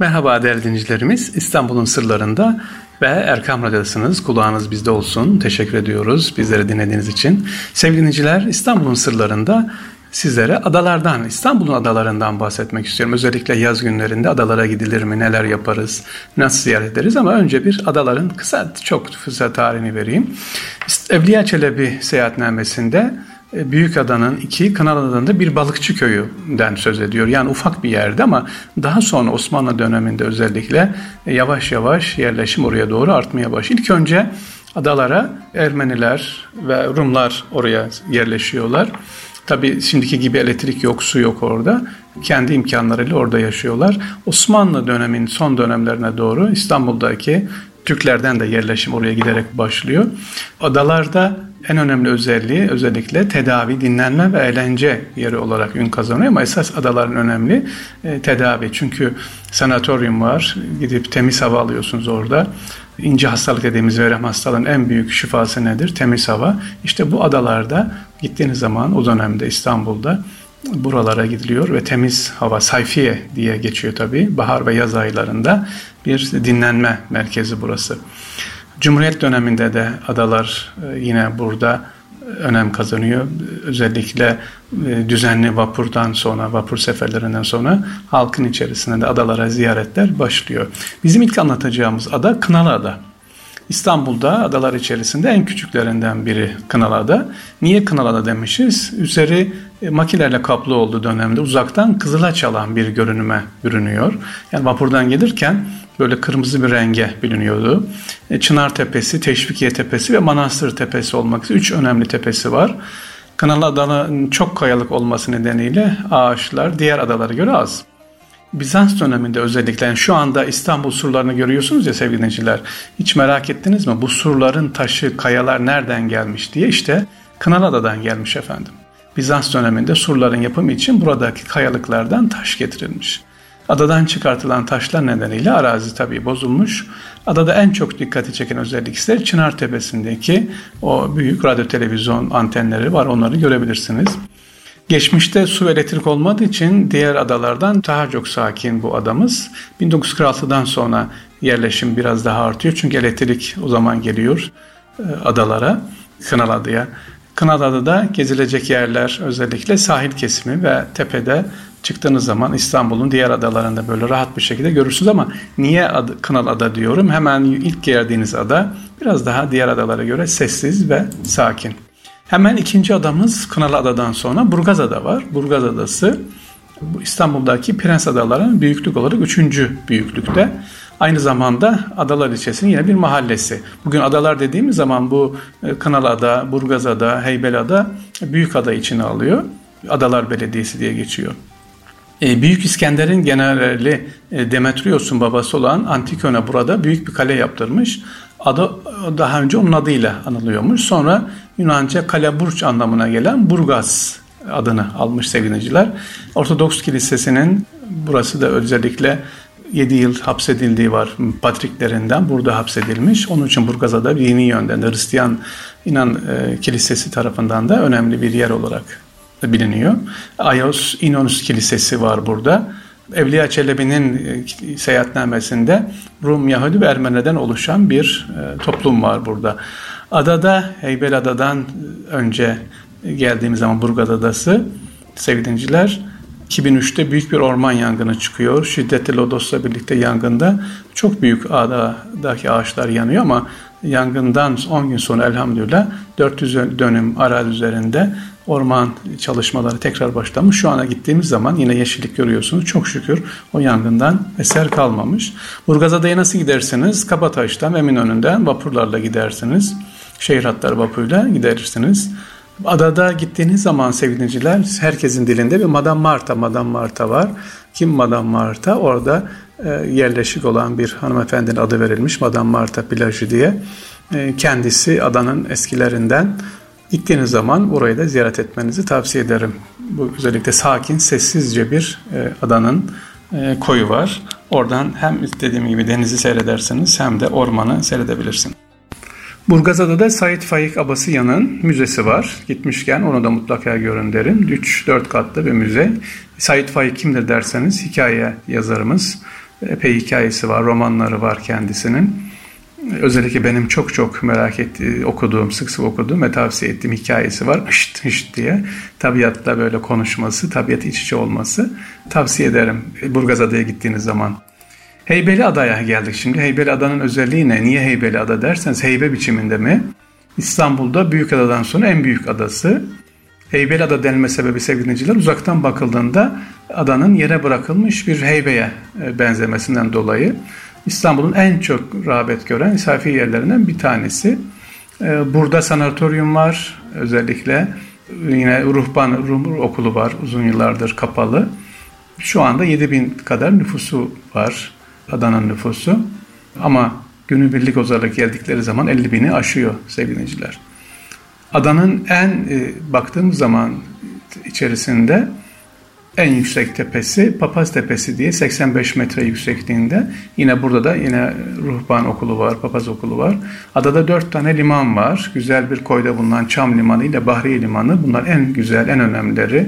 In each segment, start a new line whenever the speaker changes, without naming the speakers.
Merhaba değerli dinleyicilerimiz. İstanbul'un sırlarında ve Erkam Radyo'dasınız. Kulağınız bizde olsun. Teşekkür ediyoruz bizleri dinlediğiniz için. Sevgili dinleyiciler İstanbul'un sırlarında sizlere adalardan, İstanbul'un adalarından bahsetmek istiyorum. Özellikle yaz günlerinde adalara gidilir mi, neler yaparız, nasıl ziyaret ederiz ama önce bir adaların kısa, çok kısa tarihini vereyim. Evliya Çelebi seyahatnamesinde e, Büyük Adanın iki Kınalı'dan bir balıkçı köyünden söz ediyor. Yani ufak bir yerde ama daha sonra Osmanlı döneminde özellikle e, yavaş yavaş yerleşim oraya doğru artmaya başlıyor. İlk önce adalara Ermeniler ve Rumlar oraya yerleşiyorlar. Tabi şimdiki gibi elektrik yok, su yok orada. Kendi imkanlarıyla orada yaşıyorlar. Osmanlı dönemin son dönemlerine doğru İstanbul'daki Türklerden de yerleşim oraya giderek başlıyor. Adalarda en önemli özelliği özellikle tedavi, dinlenme ve eğlence yeri olarak ün kazanıyor ama esas adaların önemli e, tedavi. Çünkü sanatoryum var, gidip temiz hava alıyorsunuz orada. İnce hastalık dediğimiz verem hastalığın en büyük şifası nedir? Temiz hava. İşte bu adalarda gittiğiniz zaman o dönemde İstanbul'da buralara gidiliyor ve temiz hava sayfiye diye geçiyor tabii. Bahar ve yaz aylarında bir dinlenme merkezi burası. Cumhuriyet döneminde de adalar e, yine burada önem kazanıyor. Özellikle e, düzenli vapurdan sonra, vapur seferlerinden sonra halkın içerisinde de adalara ziyaretler başlıyor. Bizim ilk anlatacağımız ada Kınalı Ada. İstanbul'da adalar içerisinde en küçüklerinden biri Kınalıada. Niye Kınalıada demişiz? Üzeri e, makilerle kaplı olduğu dönemde uzaktan kızıla çalan bir görünüme bürünüyor. Yani vapurdan gelirken böyle kırmızı bir renge biliniyordu. E, Çınar Tepesi, Teşvikiye Tepesi ve Manastır Tepesi olmak üzere üç önemli tepesi var. Kınalı Adaların çok kayalık olması nedeniyle ağaçlar diğer adalara göre az. Bizans döneminde özellikle yani şu anda İstanbul surlarını görüyorsunuz ya sevgili dinleyiciler. Hiç merak ettiniz mi? Bu surların taşı, kayalar nereden gelmiş diye işte Kınalıada'dan gelmiş efendim. Bizans döneminde surların yapımı için buradaki kayalıklardan taş getirilmiş. Adadan çıkartılan taşlar nedeniyle arazi tabii bozulmuş. Adada en çok dikkati çeken özellik ise Çınar Tepesi'ndeki o büyük radyo televizyon antenleri var. Onları görebilirsiniz. Geçmişte su ve elektrik olmadığı için diğer adalardan daha çok sakin bu adamız. 1946'dan sonra yerleşim biraz daha artıyor. Çünkü elektrik o zaman geliyor e, adalara, Kınalıada'ya. Kınalıada'da gezilecek yerler özellikle sahil kesimi ve tepede çıktığınız zaman İstanbul'un diğer adalarında böyle rahat bir şekilde görürsünüz ama niye adı, Kınalıada diyorum? Hemen ilk geldiğiniz ada biraz daha diğer adalara göre sessiz ve sakin. Hemen ikinci adamız Kınalı Adadan sonra Burgaz Ada var. Burgaz Adası İstanbul'daki Prens Adaların büyüklük olarak üçüncü büyüklükte. Aynı zamanda Adalar ilçesinin yine bir mahallesi. Bugün adalar dediğimiz zaman bu e, Kınalıada, Burgazada, Heybeliada büyük ada içine alıyor. Adalar Belediyesi diye geçiyor. E, büyük İskender'in generali e, Demetrios'un babası olan Antikone burada büyük bir kale yaptırmış. Adı daha önce onun adıyla anılıyormuş. Sonra Yunanca kale burç anlamına gelen Burgaz adını almış sevgiliciler. Ortodoks Kilisesi'nin burası da özellikle 7 yıl hapsedildiği var patriklerinden burada hapsedilmiş. Onun için Burgazada dini yönden de Hristiyan inan e, kilisesi tarafından da önemli bir yer olarak biliniyor. Ayos Inonus Kilisesi var burada. Evliya Çelebi'nin e, seyahatnamesinde Rum, Yahudi ve Ermenilerden oluşan bir e, toplum var burada. Adada, Heybeliada'dan önce geldiğimiz zaman Burgaz Adası, sevgili 2003'te büyük bir orman yangını çıkıyor. Şiddetli lodosla birlikte yangında çok büyük adadaki ağaçlar yanıyor ama yangından 10 gün sonra elhamdülillah 400 dönüm arazi üzerinde orman çalışmaları tekrar başlamış. Şu ana gittiğimiz zaman yine yeşillik görüyorsunuz. Çok şükür o yangından eser kalmamış. Burgazada'ya nasıl gidersiniz? Kabataş'tan, Eminönü'nden vapurlarla gidersiniz. Şehir hatları vapuruyla giderirsiniz. Adada gittiğiniz zaman sevgiliciler herkesin dilinde bir Madame Marta, Madame Marta var. Kim Madame Marta? Orada yerleşik olan bir hanımefendinin adı verilmiş Madame Marta plajı diye. E, kendisi adanın eskilerinden Gittiğiniz zaman orayı da ziyaret etmenizi tavsiye ederim. Bu özellikle sakin, sessizce bir e, adanın e, koyu var. Oradan hem dediğim gibi denizi seyredersiniz hem de ormanı seyredebilirsiniz. Burgazada da Said Faik Abasıyan'ın müzesi var. Gitmişken onu da mutlaka görün derim. 3-4 katlı bir müze. Said Faik kimdir derseniz hikaye yazarımız. Epey hikayesi var, romanları var kendisinin. Özellikle benim çok çok merak ettiğim, okuduğum, sık sık okuduğum ve tavsiye ettiğim hikayesi var. Hışt hışt diye. Tabiatla böyle konuşması, tabiat iç içe olması. Tavsiye ederim Burgazada'ya gittiğiniz zaman. Heybeli Adaya geldik şimdi. Heybeli Adanın özelliği ne? Niye Heybeli Ada derseniz heybe biçiminde mi? İstanbul'da büyük adadan sonra en büyük adası. Heybeli Ada denilme sebebi sevgili dinleyiciler uzaktan bakıldığında adanın yere bırakılmış bir heybeye e, benzemesinden dolayı İstanbul'un en çok rağbet gören misafir yerlerinden bir tanesi. E, burada sanatoryum var özellikle. Yine ruhban ruh okulu var uzun yıllardır kapalı. Şu anda 7000 kadar nüfusu var Adana'nın nüfusu. Ama günübirlik olarak geldikleri zaman 50 bini aşıyor sevgiliciler. Adanın en e, baktığımız zaman içerisinde en yüksek tepesi Papaz Tepesi diye 85 metre yüksekliğinde. Yine burada da yine ruhban okulu var, papaz okulu var. Adada dört tane liman var. Güzel bir koyda bulunan Çam Limanı ile Bahriye Limanı. Bunlar en güzel, en önemlileri.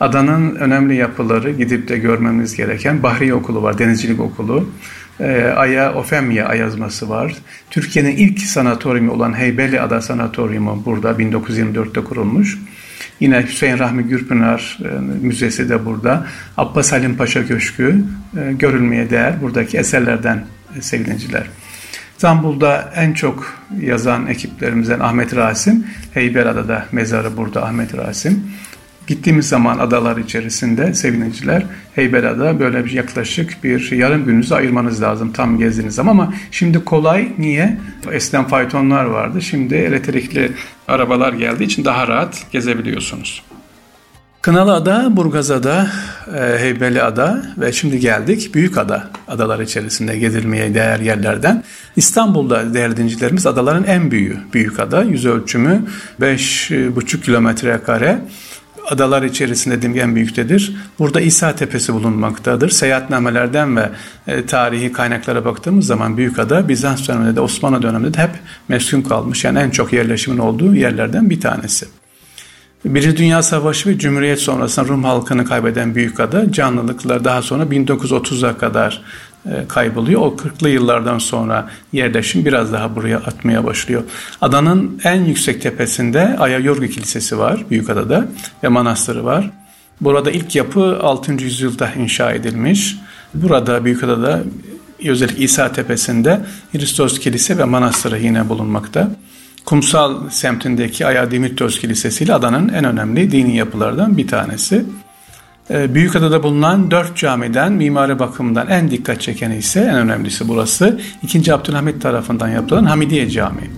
Adanın önemli yapıları gidip de görmemiz gereken Bahriye Okulu var, Denizcilik Okulu. E, Aya Ofemya Ayazması var. Türkiye'nin ilk sanatoryumu olan Heybeli Ada Sanatoryumu burada 1924'te kurulmuş. Yine Hüseyin Rahmi Gürpınar e, Müzesi de burada. Abbas Halim Paşa Köşkü e, görülmeye değer buradaki eserlerden e, sevgiliciler. İstanbul'da en çok yazan ekiplerimizden Ahmet Rasim, Heybeliada'da mezarı burada Ahmet Rasim. Gittiğimiz zaman adalar içerisinde sevineciler Heybeliada böyle bir yaklaşık bir yarım gününüzü ayırmanız lazım tam gezdiğiniz zaman ama şimdi kolay niye? Eskiden faytonlar vardı şimdi elektrikli arabalar geldiği için daha rahat gezebiliyorsunuz. Kınalıada, Burgazada, e, Heybeliada ve şimdi geldik Büyükada adalar içerisinde gezilmeye değer yerlerden. İstanbul'da değerli dincilerimiz adaların en büyüğü Büyükada. Yüz ölçümü 5,5 kilometre kare adalar içerisinde dediğim en büyüktedir. Burada İsa Tepesi bulunmaktadır. Seyahatnamelerden ve e, tarihi kaynaklara baktığımız zaman Büyükada Bizans döneminde de Osmanlı döneminde de hep meskun kalmış. Yani en çok yerleşimin olduğu yerlerden bir tanesi. Birinci Dünya Savaşı ve Cumhuriyet sonrasında Rum halkını kaybeden Büyükada canlılıklar daha sonra 1930'a kadar kayboluyor. O 40'lı yıllardan sonra yerleşim biraz daha buraya atmaya başlıyor. Adanın en yüksek tepesinde Ayayorgu Kilisesi var Büyükada'da ve manastırı var. Burada ilk yapı 6. yüzyılda inşa edilmiş. Burada Büyükada'da özellikle İsa Tepesi'nde Hristos Kilise ve manastırı yine bulunmakta. Kumsal semtindeki Aya Dimitros Kilisesi ile adanın en önemli dini yapılardan bir tanesi. Ee, Büyükada'da bulunan dört camiden mimari bakımından en dikkat çekeni ise en önemlisi burası. 2. Abdülhamit tarafından yapılan Hamidiye Camii.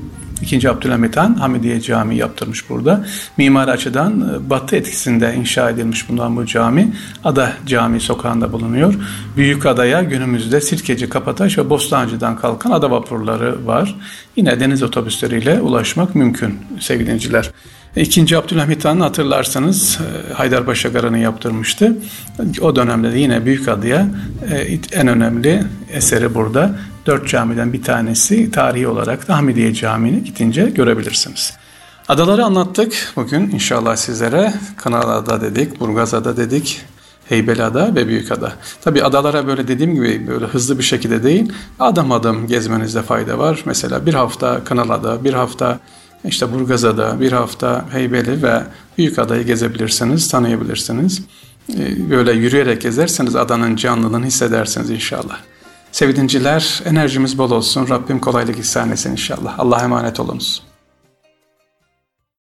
2. Abdülhamit Han Hamidiye Camii yaptırmış burada. Mimari açıdan e, batı etkisinde inşa edilmiş bundan bu cami. Ada Camii sokağında bulunuyor. Büyük adaya günümüzde Sirkeci, Kapataş ve Bostancı'dan kalkan ada vapurları var. Yine deniz otobüsleriyle ulaşmak mümkün sevgili dinciler. İkinci Abdülhamit Han hatırlarsanız e, Haydarpaşa Garı'nı yaptırmıştı. O dönemde de yine Büyük Adıya e, en önemli eseri burada. Dört camiden bir tanesi tarihi olarak da Hamidiye Camii'ni gidince görebilirsiniz. Adaları anlattık bugün inşallah sizlere. Kanalada dedik, Burgazada dedik, Heybeliada ve Büyükada. Tabi adalara böyle dediğim gibi böyle hızlı bir şekilde değil, adım adım gezmenizde fayda var. Mesela bir hafta Kanalada, bir hafta işte Burgazada, bir hafta Heybeli ve Büyükada'yı gezebilirsiniz, tanıyabilirsiniz. Ee, böyle yürüyerek gezerseniz adanın canlılığını hissedersiniz inşallah. Sevgili dinciler, enerjimiz bol olsun. Rabbim kolaylık ihsan etsin inşallah. Allah'a emanet olunuz.